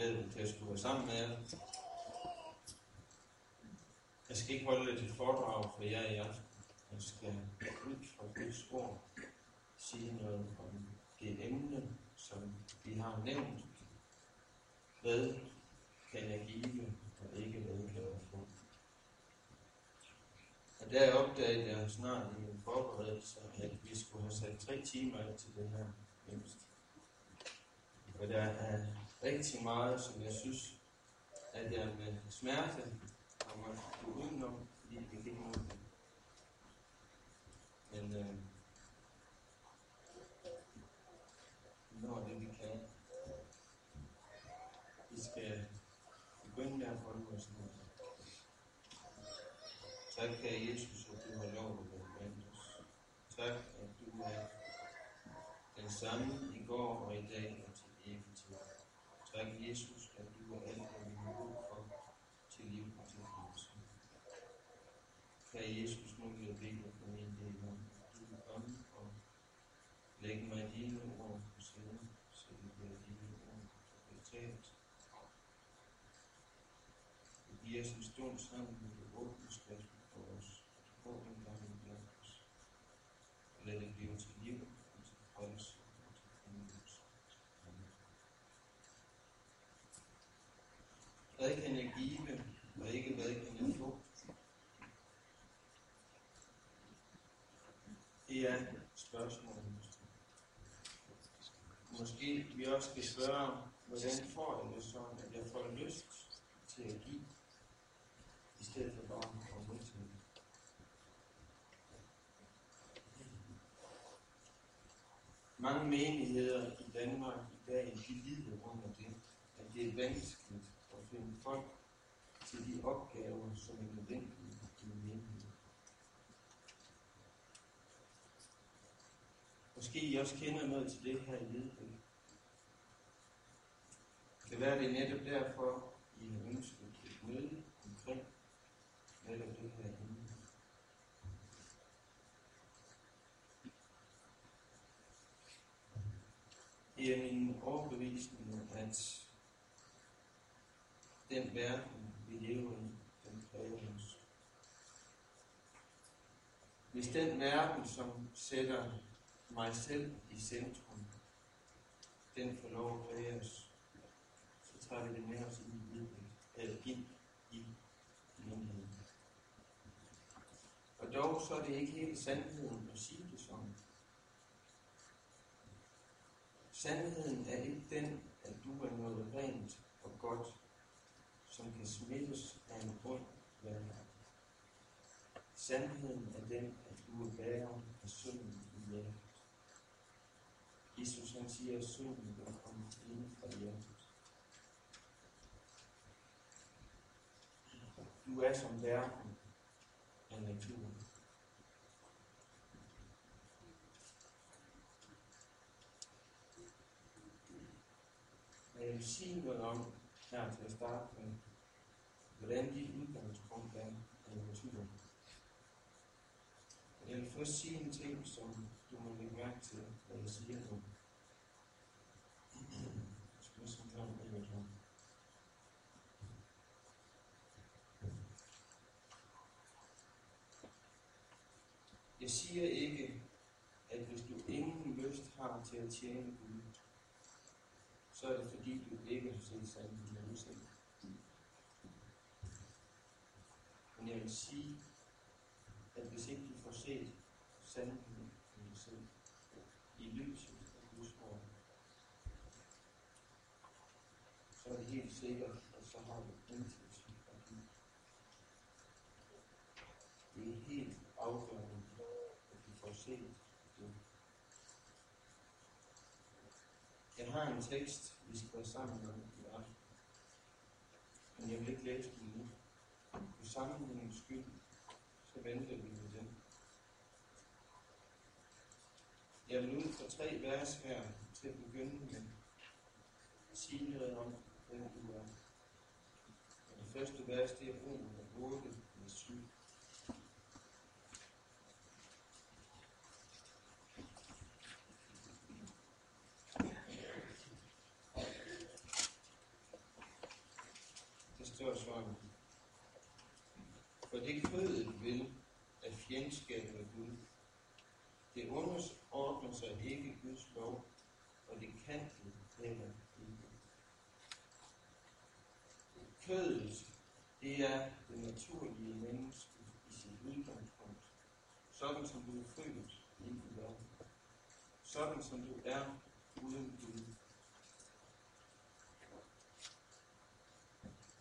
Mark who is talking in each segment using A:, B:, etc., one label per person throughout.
A: glæder mig til at skulle være sammen med jer. Jeg skal ikke holde et foredrag for jer i aften. Jeg skal ud fra Guds ord sige noget om det emne, som vi har nævnt. Hvad kan jeg give, og ikke hvad kan jeg få? Og der opdagede jeg snart i min forberedelse, at vi skulle have sat tre timer af til det her mindst. Og der er rigtig meget, som jeg synes, at jeg med smerte kommer udenom, fordi vi kan ikke nå det. Men øh, når det, vi kan. Vi skal begynde med at holde os ned. Tak, kære Jesus, at du har lov at være blandt os. Tak, at du er den samme i går og i dag og til evig tid. Tak, Jesus, at du er alt, hvad vi har brug for til liv og til frelse. Kære Jesus, nu vil jeg bede for min del om, at du vil komme og lægge mig dine ord på siden, så det bliver dine ord, der bliver talt. Du giver os en stund sammen, med det åbne skrift for os, og du får den gang i os. Og lad det blive til liv og til frelse og til fornyelse. Amen. Hvad kan jeg give, og ikke hvad kan jeg få? Det er spørgsmålet. Måske vi også skal spørge, hvordan får jeg det sådan, at jeg får lyst til at give, i stedet for bare at modtage. Mange menigheder i Danmark i dag, de lider under det, at det er vanskeligt at finde folk til de opgaver, som er nødvendige i en menighed. Måske I også kender noget til det her i Lidbæk. Kan være, det er netop derfor, I har ønsket et møde omkring netop det her emne. Det er min overbevisning, at den verden, vi lever i, den kræver os. Hvis den verden, som sætter mig selv i centrum, den får lov at præge os, så tager vi det med os ind i livet, eller ind i menigheden. Og dog så er det ikke helt sandheden at sige det sådan. Sandheden er ikke den, at du er noget rent og godt, som kan smittes af en grund verden. Sandheden er den, at du er værre af synden i hjertet. Jesus han siger, at synden vil komme ind fra hjertet. Du er som verden og naturen. Men jeg vil sige noget om, her til at starte med, hvordan dit udgangspunkt er af naturen. Jeg vil først sige en ting, som du må lægge mærke til, hvad jeg siger nu. Jeg skal næsten tage en enkelt her. Jeg siger ikke, at hvis du ingen lyst har til at tjene Gud, så er det fordi, du ikke har set sandheden med selv. Men jeg vil sige, at hvis ikke du får set sandheden med dig selv, i lyset af Guds ord, så er det helt sikkert, at så har du intet fra Gud. Det er helt afgørende, at du får set det. Jeg har en tekst, vi skal være sammen om i aften. Men jeg vil ikke læse den nu. For sammenhængens skyld, så venter vi med den. Jeg vil ud fra tre vers her til at begynde med at sige noget om, hvem du er. Og det første vers, det er Romer 8, vers 7. står sådan. For det kødet vil af fjendskab med Gud. Det underordner sig ikke Guds lov, og det kan det heller ikke. Kødet, det er det naturlige menneske i sit udgangspunkt. Sådan som du er født ind i verden. Sådan som du er uden Gud.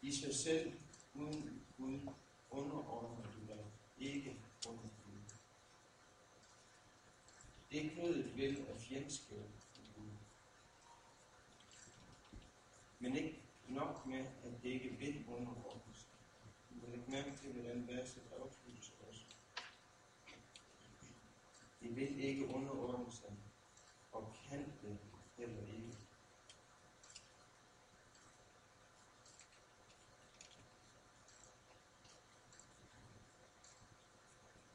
A: I sig selv, uden Gud, underordner du dig ikke under Gud. Det kødet vil af fjendskab Gud. Men ikke nok med, ikke vil underordnes. Du kan lægge mærke til, hvordan verset afsluttes også. De vil ikke underordne sig, og kan det heller ikke.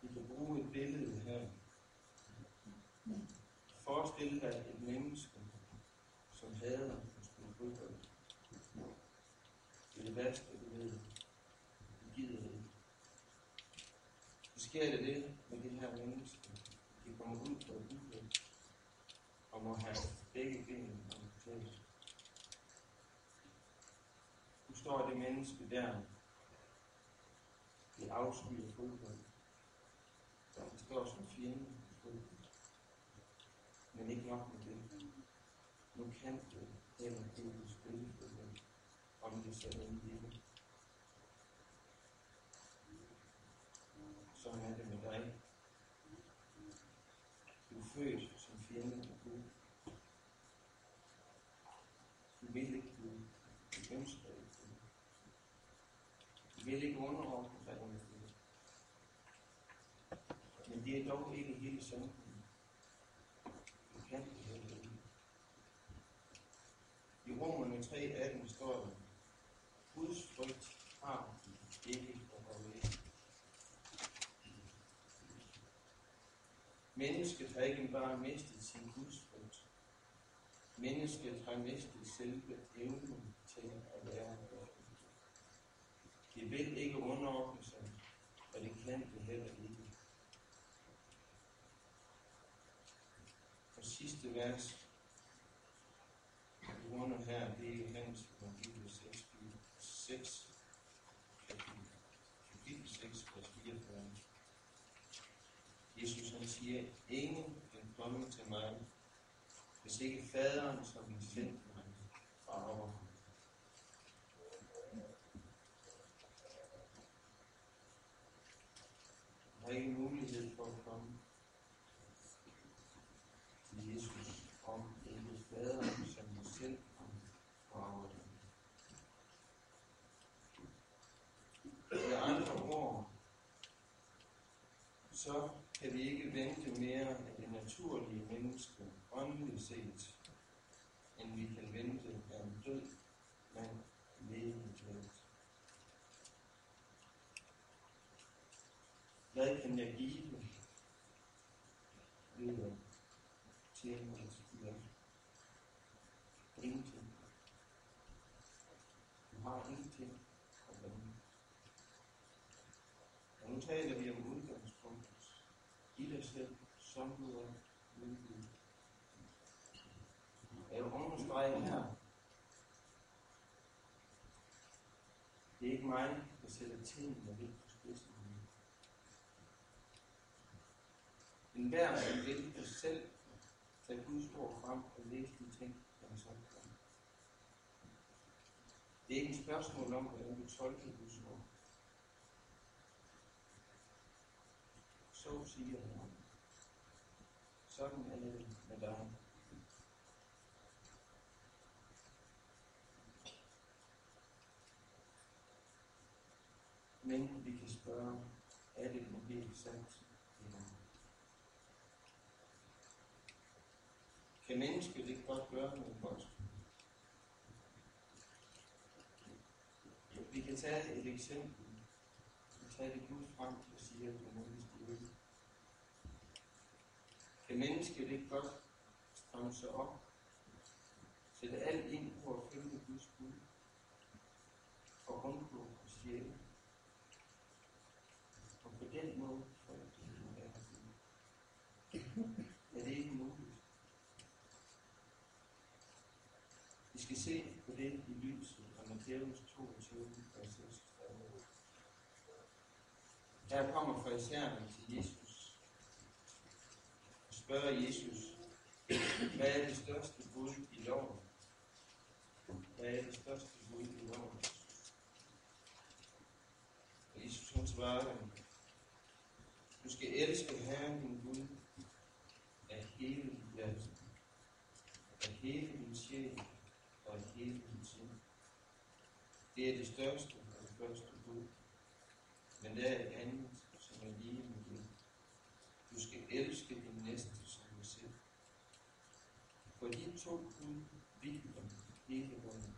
A: Vi kan bruge et billede her. Forestil dig et menneske, som hader at spille debat, og du ved. Du gider det ikke. Så sker det det med det her menneske. De kommer ud på et uheld og må have begge ben amputeret. Nu står det menneske der. Det afskyer fodbold. Det står som fjende i fodbold. Men ikke nok med det. Nu kan det heller ikke spille fodbold, om det så end ikke. Sådan er det med dig. Du er født som fjende af Gud. Du vil ikke Gud. Du ønsker ikke Gud. Du vil ikke underordne dig under Gud. Men det er dog ikke hele sandheden. Du kan det heller ikke. I Romerne 3.18 står der, Guds frygt har ikke at holde ikke. Mennesket har ikke bare mistet sin gudsfrygt. Mennesket har mistet selve evnen til at være Gud. Det vil ikke underordne sig, og det kan det heller ikke. Og sidste vers, vi runder her, det er Johannes evangeliet 6, 6, kapitel 6, vers 44. Jesus han siger, ingen kan komme til mig, hvis ikke faderen, som har sendt mig, drager ham. Jeg har ikke mulighed for at komme til Jesus, om ikke faderen, som har sendt ham, drager ham. Med andre ord, så kan vi ikke vente mere af det naturlige menneske, åndeligt set, end vi kan vente af en død mand levende glædt. Hvad kan jeg give ved at tjene hans hjælp? Ingenting. Du har ingenting at vende. Og nu taler vi om udgangspunktet. I dig selv, myndighed. Jeg vil understrege her. Det er ikke mig, der sætter tingene lidt på spidsen. En hver, som vil selv tage Guds ord frem og læse de ting, der er sagt om. Det er ikke et spørgsmål om, hvordan vi tolker Guds ord. Så siger han. Sådan er det med dig. Men vi kan spørge, er det nu helt sandt? eller? Kan mennesket ikke godt gøre noget godt? Vi kan tage et eksempel. Vi tager det Gud frem og siger, at det er. Kan mennesket ikke først stramme sig op, sætte alt ind på at følge Guds bud, og undgå at stjæle. Og på den måde frygte du være Gud. Er det ikke muligt? Vi skal se på det i lyset af Matthæus 22, vers 36. Her kommer fra til spørger Jesus, hvad er det største bud i loven? Hvad er det største bud i loven? Og Jesus han svarer dem, du skal elske Herren din Gud af hele dit hjerte, af hele din sjæl og af hele din sind. Det er det største og det første bud. Men der er et andet, som er lige med det. Du skal elske din næste som dig selv. For de to bud hviler hele vejen.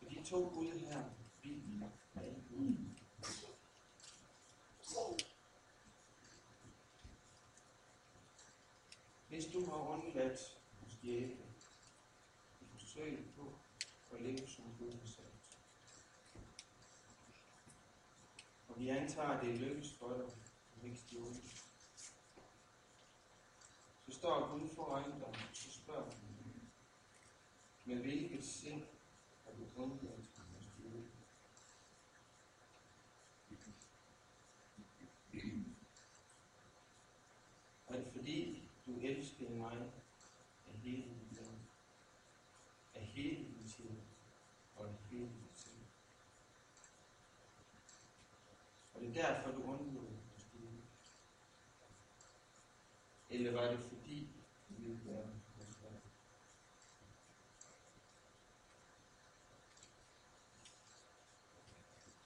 A: For de to bud her. Hviler alle bud. Hvis du har undladt at stjæle i forsøg på at leve som Gud har sagt, og vi antager, at det er lykkes for dig, at ikke stjåle, så står Gud foran dig, og så spørger han, med hvilket sind har du undladt at stjæle? Er det fordi, du elskede mig af hele dit liv, af hele dit sind og af hele dit sind? Og det er derfor, du undlod at stjæle? Eller var det fordi, du ville?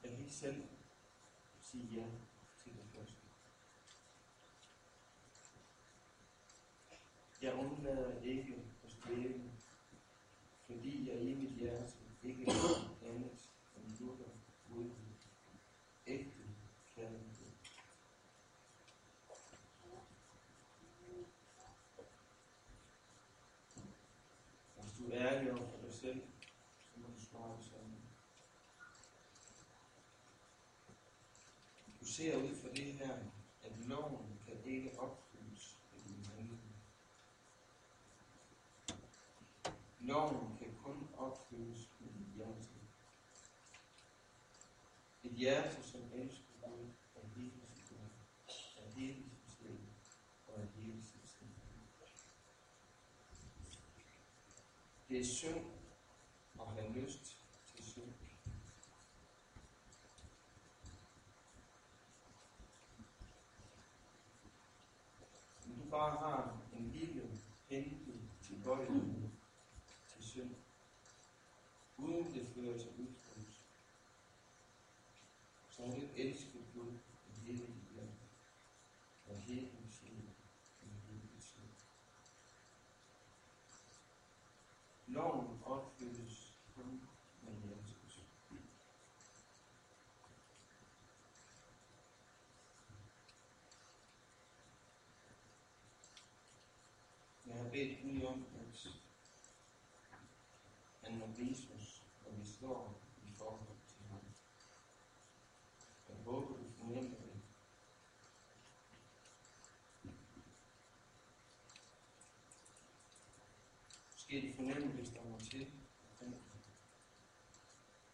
A: Jeg kan ikke selv sige ja til det første. Jeg undlader ikke at stjæle, fordi jeg i mit hjerte ikke vil andet end lukker godhed, ægte kærlighed. Hvis du er ærlig over for dig selv, så må du svare det sådan. Du ser ud fra det her, at loven kan ikke opfyldes ved din handling. Loven kan kun opfyldes med dit hjerte. Et hjerte, som elsker Gud af hele sin Gud, af hele sin sjæl og af hele sin sind. Det er synd at have lyst til synd. Når du bare har en lille, heldig tilbøjelighed til synd, uden det fører til udtryk, så har du ikke elsket Gud i hele dit hjerte, og i hele din sjæl, og i hele dit sind. Loven opfyldes kun med hjertet. Jeg har bedt Gud om, står i forhold til ham. Jeg håber, du fornemmer det. Måske du fornemmer, hvis der må til.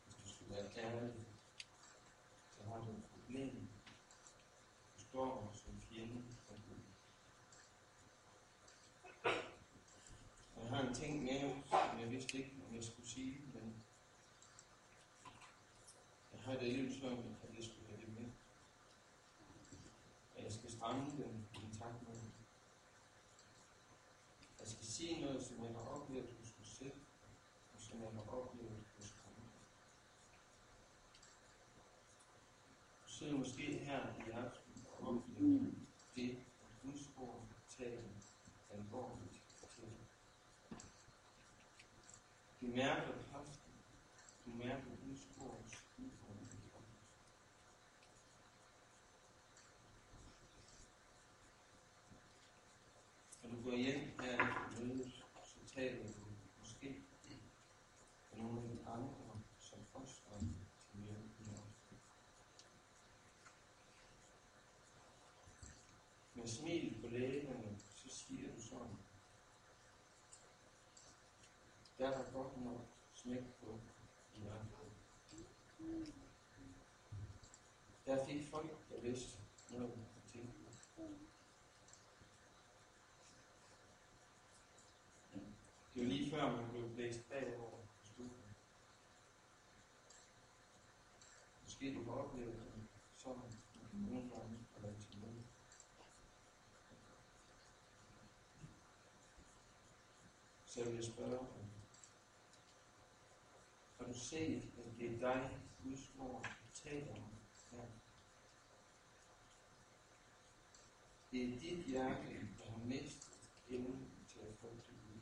A: Hvis du skal være kærlig, så har du et problem. Du står som fjende for Gud. Jeg har en ting med, som jeg vidste ikke, om jeg skulle sige, men jeg har det alligevel sådan, at jeg skulle have det med. Og jeg skal stramme den i takt med det. Jeg skal sige noget, som jeg har oplevet hos mig selv, og som jeg har oplevet hos andre. Du sidder måske her i aften og det, at Guds ord taler alvorligt til. Du mærker kraften. Du mærker Guds ords udfordrende. Når du går hjem her efter mødet, så taler du måske med nogle af de andre, som med smil på lægerne, så siger du sådan. Der er der godt nok smæk på i hjertet. Der fik folk, der vidste noget at tænke på. Det var lige før, man blev blæst bagover på studiet. Måske du har oplevet det sådan nogle gange at være til møde. Så vil jeg spørge dig, har du set, at det er dig, Guds ord, taler om her? Det er dit hjerte, der har mistet evnen til at frygte Gud.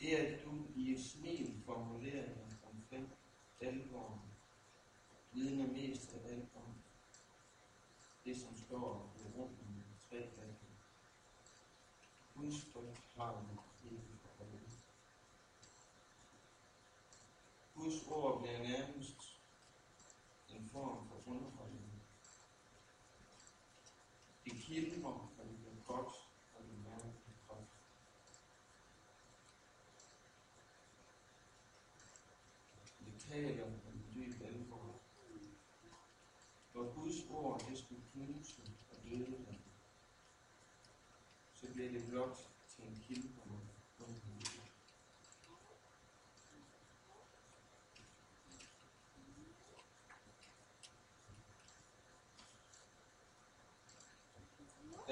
A: Det at du i et smil formulerer dig omkring alvoren, vidner mest af alt om det, som står i rummet tre gange. Guds frygt har vi ikke for øje. Guds ord bliver nærmest en form for underholdning. Det kilder, og det bliver godt, og det mærker godt. Det taler om dyb alvor. Når Guds ord det skulle knuse og døde dem, så bliver det blot til en kilde på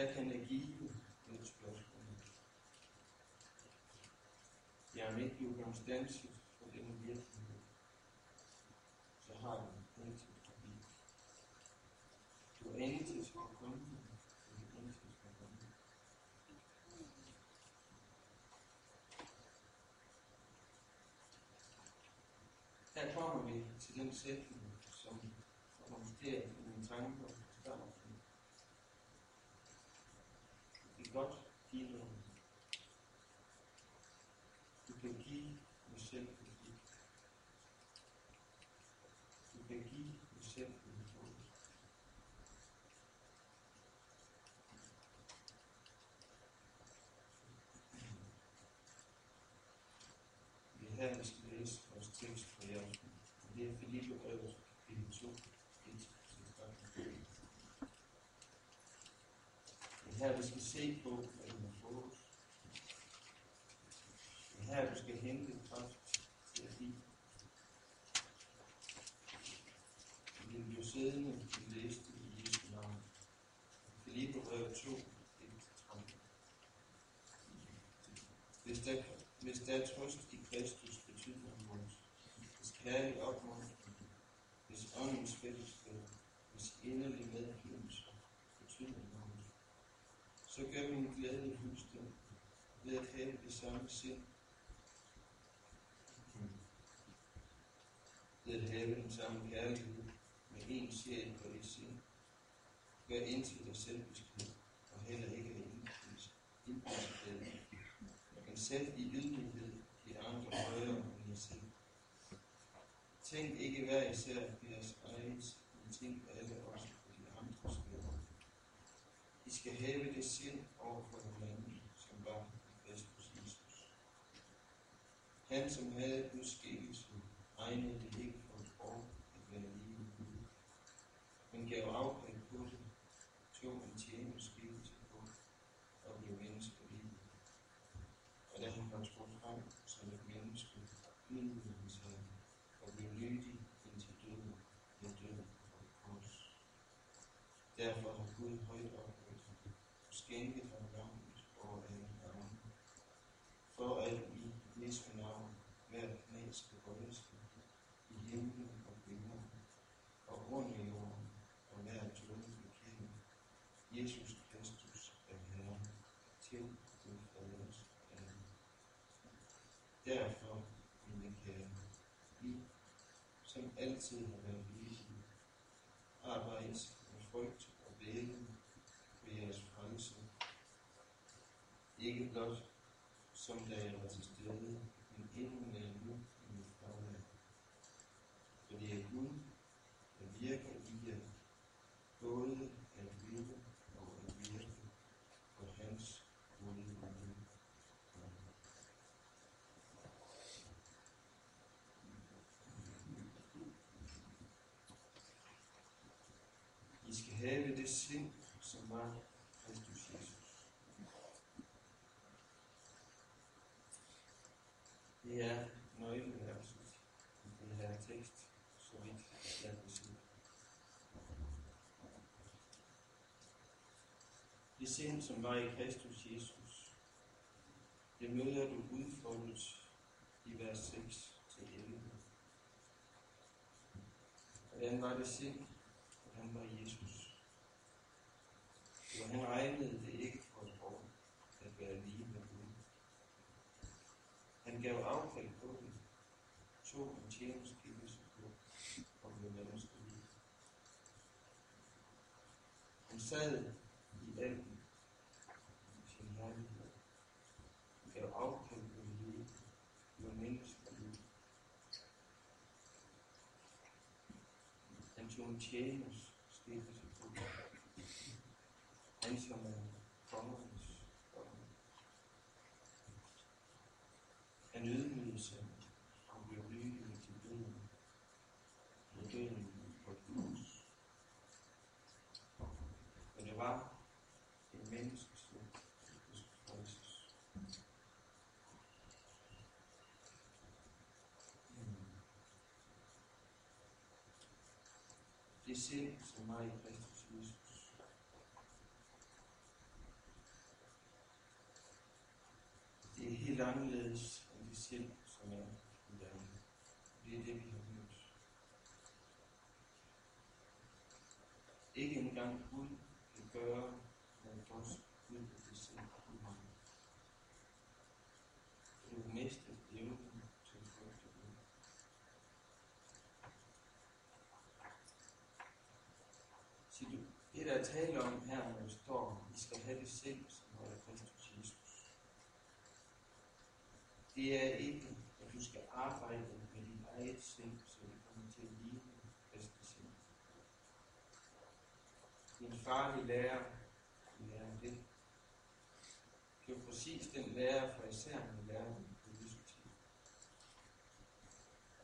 A: Hvad kan jeg give? Det er et spørgsmål. Jeg er ikke ukonstantigt for den virkelighed. Så har du intet at give. Du er intet at komme. Du er intet at komme. Her kommer vi til den sætning, som rumsterer i mine tanker og. Det er godt give noget. Du kan give med selvkritik. Du kan give med selvkritik. Vi er her, vi skal læse vores tekst for jer. Det er Filippe Brevet, kapitel 2, 1 Det er her, vi skal se på, hvad vi har fået. Det er her, du skal hente kraft til at give. Vi bliver siddende, vi læste i Jesu navn. Filippe Brevet 2, 1 13. Hvis der, hvis der er trøst i Kristus, betyder vores. Hvis kærlig opmuntring, hvis åndens fællesskab, hvis inderlig medfølelse, betyder vores. Så gør min glæde fuldstændig ved at have det samme sind. Ved at have den samme kærlighed med en sjæl og et sind. Gør indtil dig selvbeskridt og heller ikke af indbrudsglæde. Men selv i ydmyghed de andre højere end jer selv. Tænk ikke hver især på jeres eget, men tænk alle også på de andres glæder. I skal have det sind over for hinanden, som var i Kristus Jesus. Han, som havde Guds skikkelse, regnede det ikke for et år at være lige. Med Gud, men gav afkald på det, tog en tjener skikkelse på og blev menneske livet. Og da han var trådt frem som et menneske, ydmygede han sig og blev lydig indtil døden, ja døden på et kors. Derfor har Gud højt ophøjt ham og skænket ham navnet over alle navne. For at i Jesu navn hver knæ skal bøje sig i himlen og på jorden og under jorden og hver tunge bekende. Jesus Kristus er Herre til Gud Faders ære. Derfor, mine kære, I, som altid har været lydige, arbejde med frygt og bælen for jeres fremtid. Ikke blot som da jeg var til stede, men endnu mere nu i mit fravær. For det er Gud, der virker i jer, have det sind, som var Kristus Jesus. Det er nøgleverset i den her tekst, så vidt jeg kan sige. Det sind, som var i Kristus Jesus, det møder du udfoldet i vers 6 til 11. Hvordan var det sind, når han var Jesus? Jo, han regnede det ikke for en år at være lige med Gud. Han gav afkald på det, tog en tjenerskivelse på og blev menneskelig. Han sad i alt sin herlighed. Gav afkald på det hele, blev menneskelig. Han tog en tjener skikkelse på. Han som er kongernes konge. Han ydmygede sig og blev lydig til døden. På døden på et kors. Men det var en menneskes liv, der skulle frelses. Det sind, som var i Kristus Jesus. Det er helt anderledes end det sind, som er i verden. Det er det, vi har mødt. Ikke engang Gud kan gøre noget godt ud af det sind, du har. Du har mistet evnen til at frygte Gud. Så du, det der er tale om her, når det står, det sind, som er i Kristus Jesus. Det er ikke, at du skal arbejde med dit eget sind, så det kommer til at ligne Kristi sind. Det er lærer, farlig lærer, at det. Det er jo præcis den lærer, for især lærer lærerne på Jesu tid.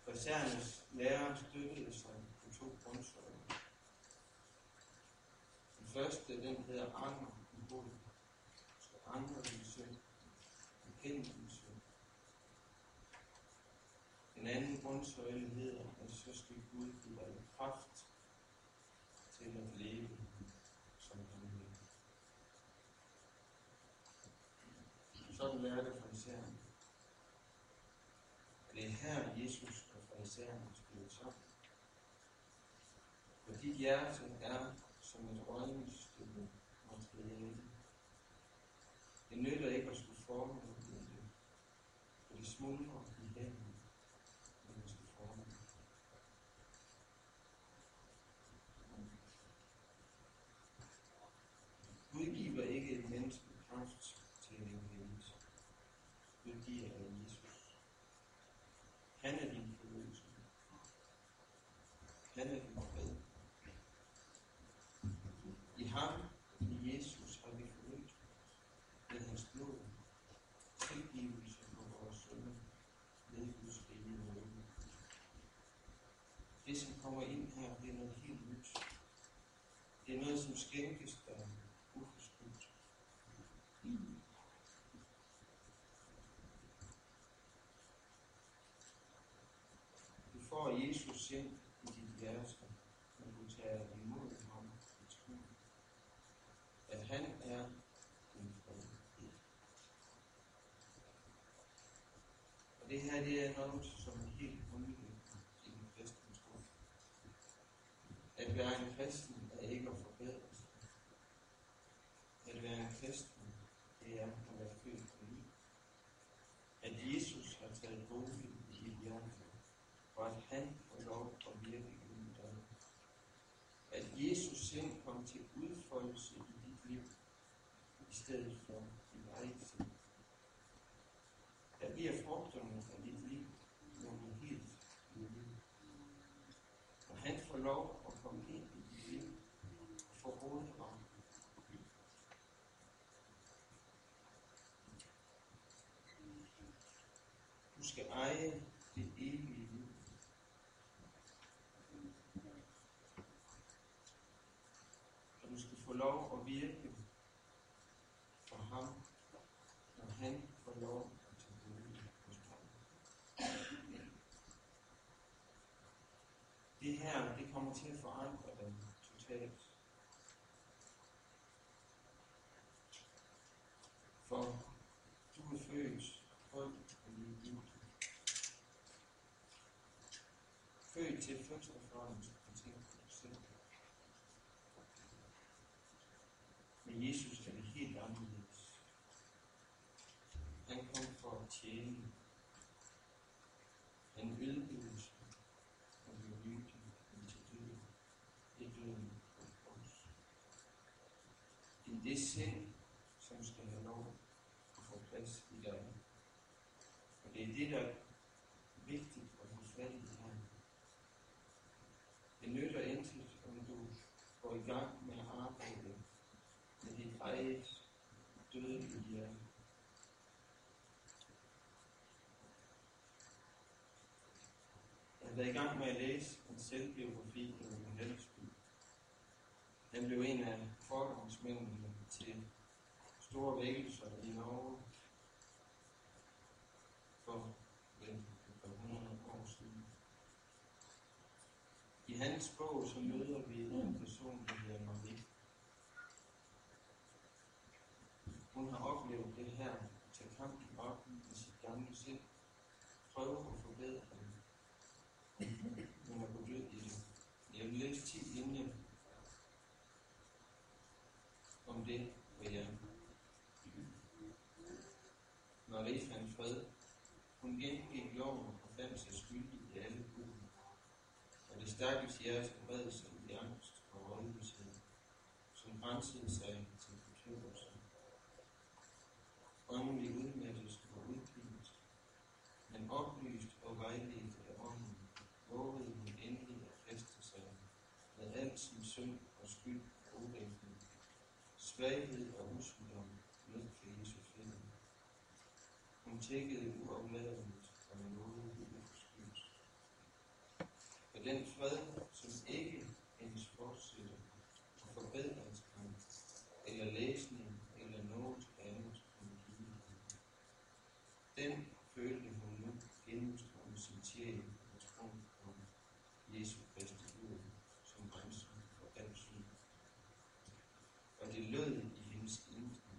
A: For isærnes lærer støttede sig på to grundsøjler. Den første, den hedder anger. Du i synd. Bekende din synd. Den anden grundsøjle hedder, at så skal Gud give dig kraft til at leve, som han vil. Sådan lærer det fra Og det er her, Jesus og fra farisæerne spiller sammen. Fordi hjerte er som et rådningsstykke materiale. Det nytter ikke at skulle forme det, for de smuldrer i hænden, når man skal forme det. Gud giver ikke et menneske kraft til at leve heldigt. Gud giver af Jesus. Han er din forløsning. Han er din fred. I ham, i Jesus, har vi forløst med hans blod, tilgivelse for vores synder, ved Guds rige nåde. Det, som kommer ind her, det er noget helt nyt. Det er noget, som skænkes dig uforskyldt. Du får Jesus sind i dit hjerte, når du tager imod ham i tro. At han er din fred. Og det her, det er noget, som er helt grundlæggende i den kristne tro. At være en kristen er ikke at forbedre. At være en kristen, det er at være født på ny. At Jesus har taget bolig i dit hjerte, og at han får lov at virke i dig. At Jesus selv kom til udfoldelse i dit liv, i stedet for dit eget sind. Der bliver frugterne af dit liv nogle helt nye. Og han får lov at komme ind i dit liv og få råderet. Du skal eje det evige liv. lov at virke for ham, når han får lov at tage bolig hos dig. Det her, det kommer til at forandre dig totalt. For du er født tryg og ligegyldig. Født til først og fremmest at tænke på dig selv. Men Jesus er det helt anderledes. Han kom for at tjene. Han ydmygede sig og blev lydig indtil døden. Det døden på os. Det er det sind, som skal have lov at få plads i dig. Og det er det, der er vigtigt at få fat i her. Det nytter intet, om du går i gang med at arbejde med dit eget dødelige hjerte. Jeg har været i gang med at læse en selvbiografi af Ove Han blev en af forgangsmændene til store vækkelser i Norge for et par hundrede år siden. I hans bog så møder vi mm en person, der hedder Marie. Hun har oplevet det her, at tage kampen op med sit gamle sind, prøve at forbedre det. Hun er på død i det. Jeg vil læse 10 linjer om det for jer. Marie fandt fred. Hun gengik loven og fandt sig skyldig i alle bud. Og det stakkels hjerte bred sig i angst og rådløshed, som grænsede sig til fortvivlelse. Åndelig udmattelse og udpinelse, men oplyst og vejledt af ånden, vågede hun endelig at feste sig med al sin synd og skyld og urenhed, svaghed og usygdom lød for Jesus fælde. Hun tækkede uafladeligt og nåede uforskyldt. For den fred, som ikke hendes fortsætter og forbedringskamp, eller læsning, eller noget andet kunne give hende. Den følte hun nu gennemstrømme sin sjæl og troen på Jesu Kristi blod som grænse for al synd. Og det lød i hendes indre,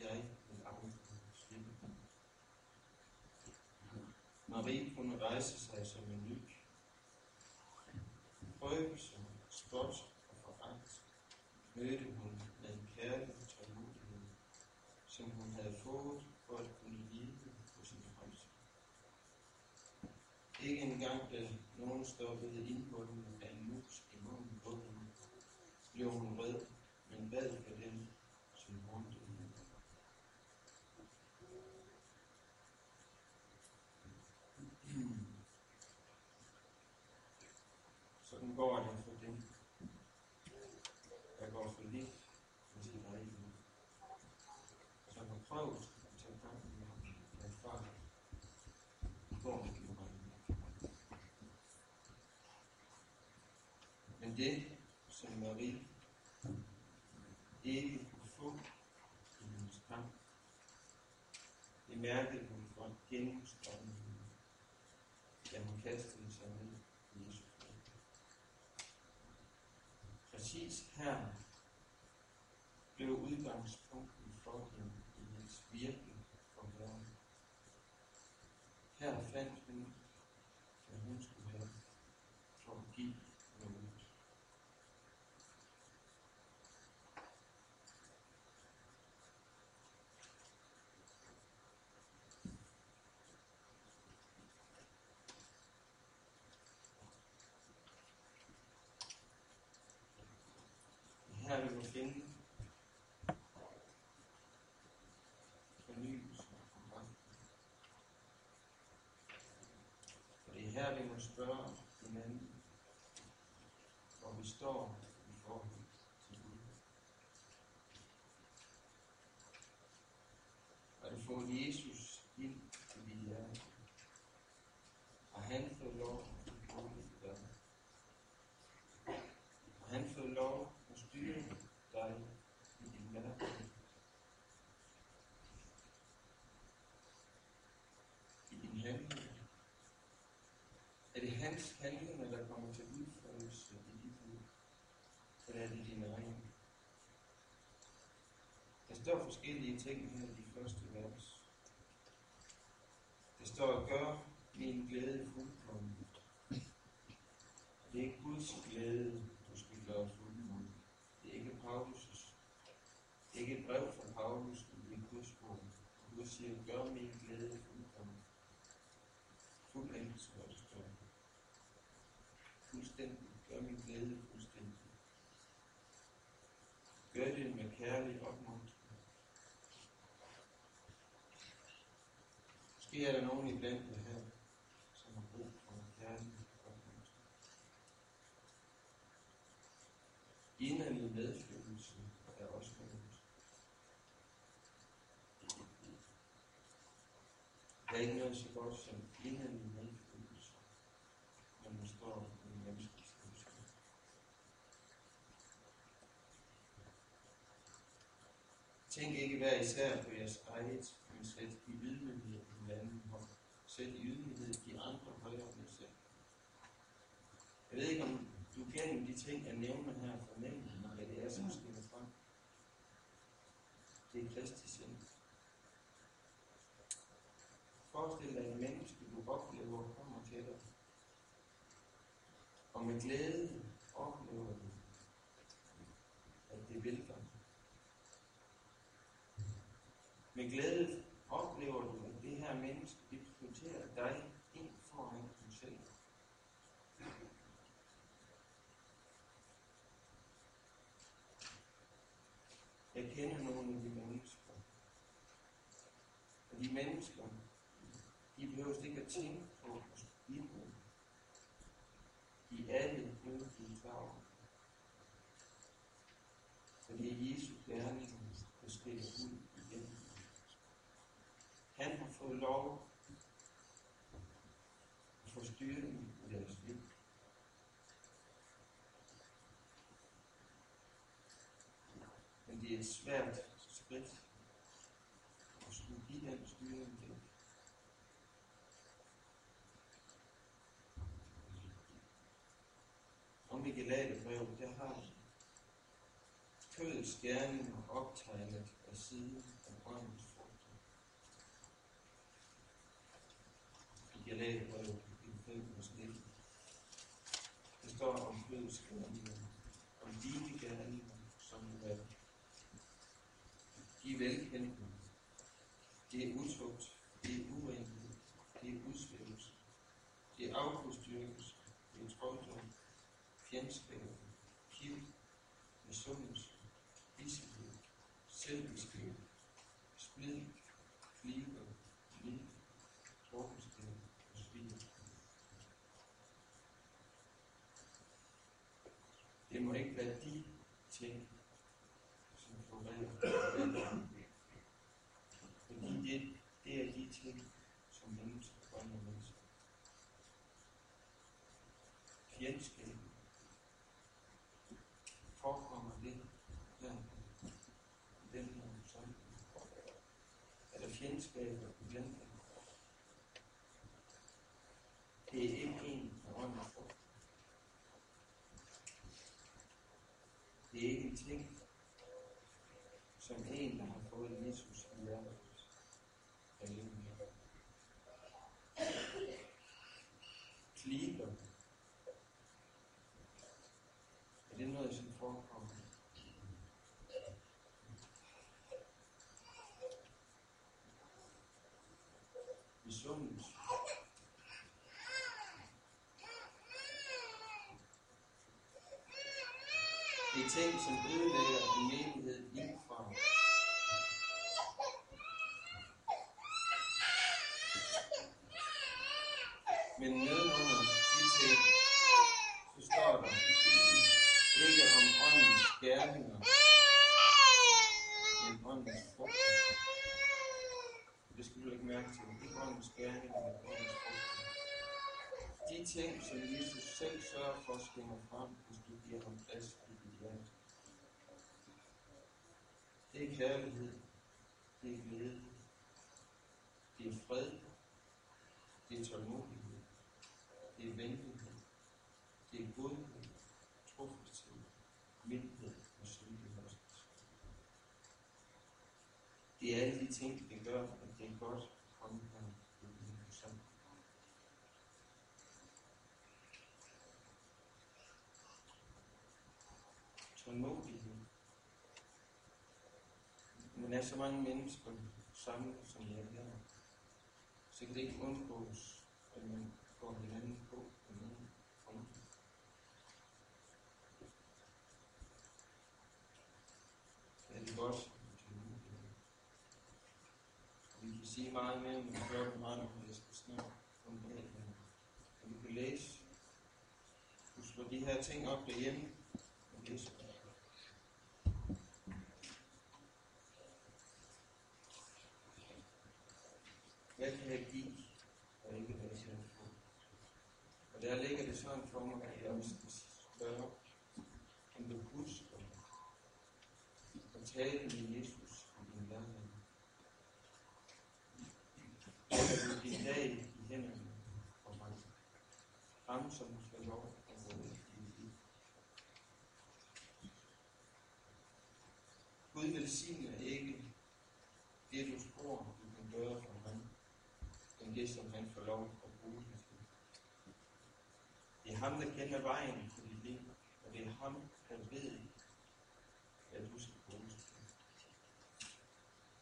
A: jeg vil aldrig slippe. Marie kunne rejse sig som en ny. Prøvelse, spot og foragt mødte hun med en kærlig tålmodighed, som hun havde fået for at kunne lide på sin fremtid. Ikke engang da nogen stoppede indholdene af en mus i munden på hende, blev hun rød, men bad for dem, som håndte hende. Sådan går det for dem, der går for lidt for sit eget liv. Som har prøvet at tage kampen med far, går det jo bare ikke. Men det, som Marie ikke kunne få i hendes kamp, det mærkede hun fra gennemstrømmen hende, da hun kastede sig ned i Jesu fod. Præcis her blev udgangspunktet for hende i hendes virke for Herren. Her fandt hun, hvad hun skulle have for at give noget. Her fornyelse og det er her, vi må spørge hinanden, hvor vi står i forhold til Gud. Har det fået Jesus ind i dit hjerte? Har han fået lov at bo i dig? Har han fået lov at styre dig hans handlinger, der kommer til udførelse i dit liv? Eller er det dine egne? Der står forskellige ting her i de første vers. Der står, gør min glæde fuldkommen. Det er ikke Guds glæde, du skal gøre fuldkommen. Det er ikke Paulus' det er ikke et brev fra Paulus, men det er Guds ord. Gud siger, gør min glæde fuldkommen. Fuldendt, så det står. Fuldstændig. Gør min glæde fuldstændig. Gør det med kærlig opmuntring. Måske er der nogen i blandt jer her, som har brug for kærlighed. kærlig. Inderlig medfølelse er også noget. Der er ikke noget så godt som inderlig medfølelse, når man står i en menneskelig situation. Tænk ikke hver især på jeres eget, men sæt i selv i ydmyghed de andre højere end selv. Jeg ved ikke, om du gennem de ting, jeg nævner her, fornemmer, hvad det er, som skinner frem. Det er Kristi sind. Forestil dig en menneske, du oplever, kommer til dig. Og med glæde oplever du, at det vil dig. Med glæde oplever du, at det her menneske, det prioriterer dig ind foran dig selv. Jeg kender nogle af de mennesker. Og de mennesker, de behøver ikke at tænke på at skulle give dem. De er alle lykkelige klar over. Så det er Jesu gerning, der skiller ud igen. Han har få styring i deres liv. Men det er et svært skridt at skulle give den styring til. Om i Galaterbrevet, der har kødets gerninger optegnet af siden af åndens frugter. I Galaterbrevet, kapitel 5, vers 19. Det står om kødets gerninger, om dine gerninger, som er de er utugt, det er urenhed, det er udsvævelse, det er afgudstyrkelse, det er trolddom, fjendskab, kiv, misundelse, hissighed, selvbesked, splid, fliber, lid, drukkenskab og svig. Det må ikke være de ting, som florerer. Fordi det, det er de ting, som mennesker bringer med sig. Fjendskab. Forekommer det ja, den som sammenhæng? Er der fjendskab? I den her? Det er ikke en af åndens frugt. Det er ikke en ting, som en, der har fået Jesus i hjertet. Halleluja. Kliber. Er det noget, som forekommer? Misundelse. Det er ting, som ødelægger en menighed indfra. Men nedenunder de ting, så står der ikke om åndens gerninger, men åndens frugter. Det skal du ikke mærke til. Ikke åndens gerninger, men åndens frugter. De ting, som Jesus selv sørger for, skinner frem, hvis du giver ham plads for. Det er kærlighed. Det er glæde. Det er fred. Det er tålmodighed. Det er venlighed. Det er godhed. Trofasthed. Mildhed og synlighed. Det er alle de ting, der gør, at det er godt er så mange mennesker samlet, som jeg er her, så kan det ikke undgås, at man får hinanden på på nogen konto. Ja, det godt. Vi kan sige meget mere, men vi gør det meget, når jeg skal snart om ned her. Og vi kan læse. Du slår de her ting op derhjemme og læse. Hvad kan jeg give, og ikke hvad jeg kan få? Og der ligger det sådan for mig, at jeg også skal spørge, om du husker at tale med Jesus i din hverdag. Lægger du din dag i hænderne på ham. Ham, som skal lov at gå i dit liv. Gud velsigner ikke det, du tror, du kan gøre for ham, men det, som han får lov at bruge det til. Det er ham, der kender vejen til dit liv, og det er ham, der ved, at du skal bruge det.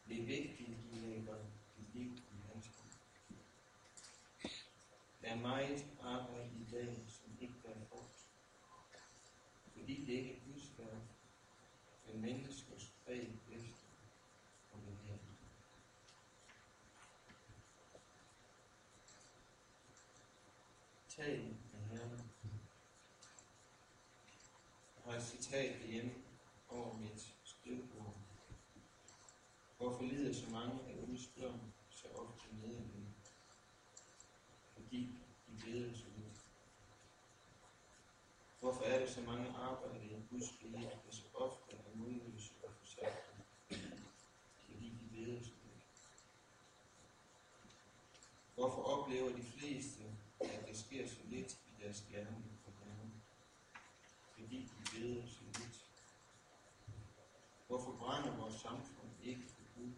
A: Det er vigtigt, at du lægger dit liv i hans hånd. Der er meget arbejde i dag, som ikke er frugt. Fordi det ikke er Guds værk, men menneskers præg efter og bevægelse. Tal med Herren. Jeg har et citat derhjemme over mit skrivebord. Hvorfor lider så mange af Guds børn så ofte nederlag? Fordi de beder så lidt. Hvorfor er så mange arbejder i Guds rige, der så ofte er modløse og forsagte, Fordi de ved så. Hvorfor oplever de fleste, at der sker så lidt i deres gerning for Herren? Fordi de beder så lidt. Hvorfor brænder vores samfund ikke for Gud?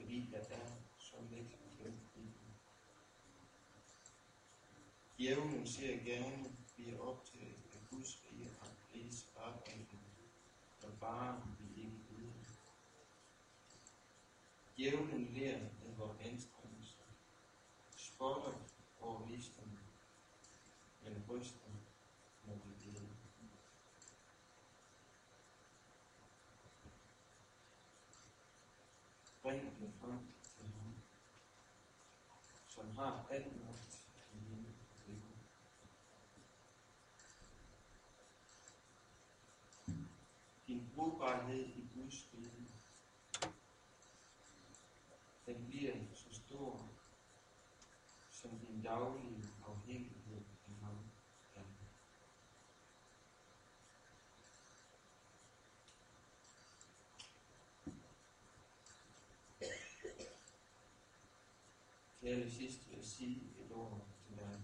A: Fordi der er så lidt i det. Djævlen ser gerne, bliver optaget af Guds rige og riges arbejde, der bare vil ikke videre. Djævlen lærer af vores anstrengelser, spotter over visdom, men ryster, når vi beder. Bring det frem til ham, som har alt magt i himmel og jord. Din brugbarhed i Guds rige, den bliver så stor, som din daglige afhængighed af ham er. Til allersidst vil jeg sige et ord til dig,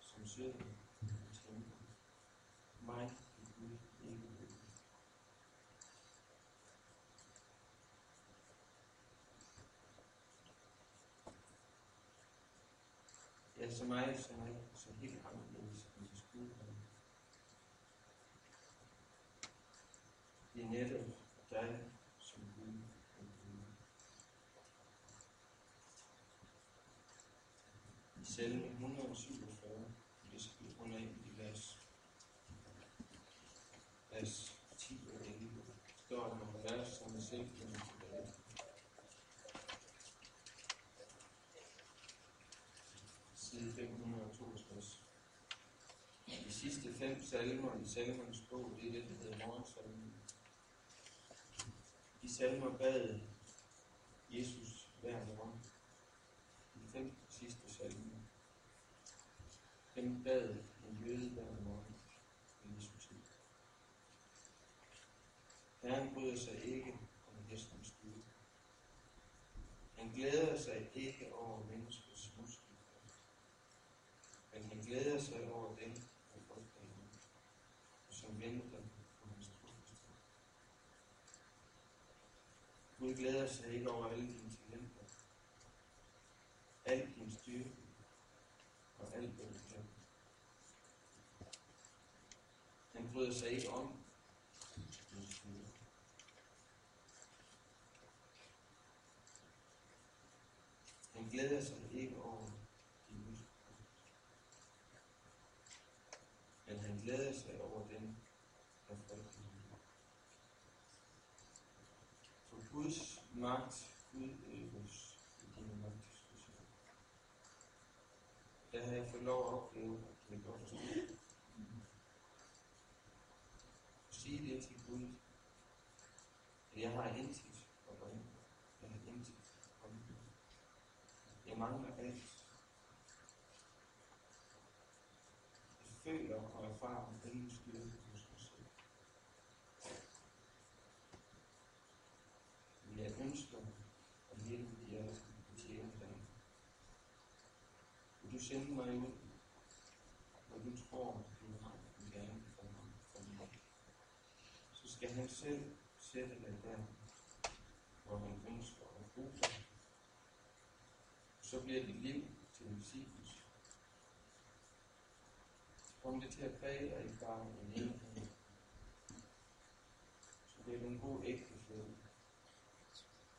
A: som søger og tænker. Mig er Gud ikke ved. Ja, så mig, så mig, så helt anderledes end det skulle være. Det er netop dig, som Gud er Gud. I salme 147, det skal vi runde af i vers 10 og 11, står der nogle vers, som er selv finder tilbage. Side 562. De sidste fem salmer i salmernes bog, det er det, der hedder morgensalmen. De salmer bad Jesus hver morgen. De fem sidste salmer. Dem bad en jøde hver morgen i Jesu tid. Herren bryder sig ikke om hestens skud. Han glæder sig ikke over menneskets muskelkraft, men han glæder sig over dem, der frygter ham, og som venter Gud glæder sig ikke over alle dine talenter, al din styrke og alt hvad du kan. Han bryder sig ikke om din styrke. Han glæder sig ikke over din udstrækning. Men han glæder sig over den, der frygter ham. For Guds magt udøves i dine magtdiskussioner. Der har jeg fået lov at opleve, at det er godt. Sige det til Gud, at jeg har intet at bringe. Jeg har intet at komme med. Jeg mangler alt. Jeg føler og erfarer ingen styrke hos mig selv. Men jeg ønsker at hjælpe jer at tjene dig. Vil du sende mig ud, hvor du tror, du har en gerne for mig, for mig. Så skal han selv sætte dig der, hvor han ønsker at bruge dig. Så bliver dit liv til en velsignelse. Kom det til at præge dig ikke bare en enhed. Så bliver du en god ægtefælle.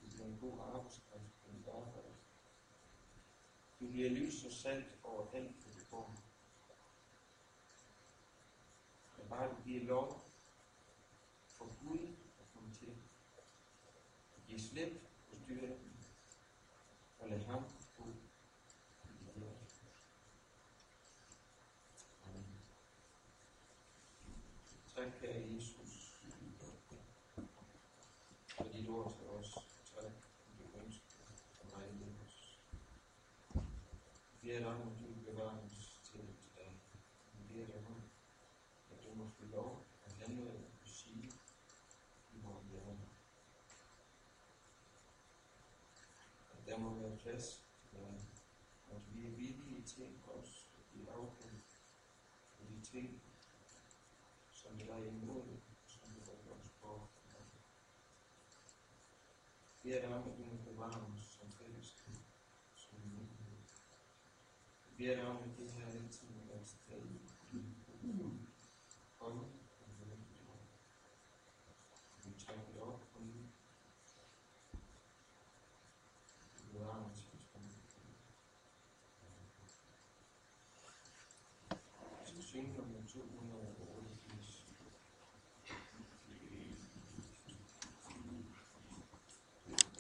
A: Du bliver en god arbejdskraft på dit arbejde. Du bliver lys og salt over alt, hvad du går. Men bare du giver lov for Gud at komme til. Giv slip på styrken og lad ham bo i dit hjerte. Amen. Tak, kære Jesus, for dit ord til os. Tak, for du ønsker at vejlede os. Vi beder dig om, at du bevarer os til til dig. Vi beder dig om, at du må få lov at handle og sige i vores hjerter. At der må være plads til dig. Og at vi er villige til os at blive afkendt for de ting, som vi er imod, som vi rykker os på. Vi er dig om, at du må bevare os som fællesskab, som menighed. Vi er dig om, at det her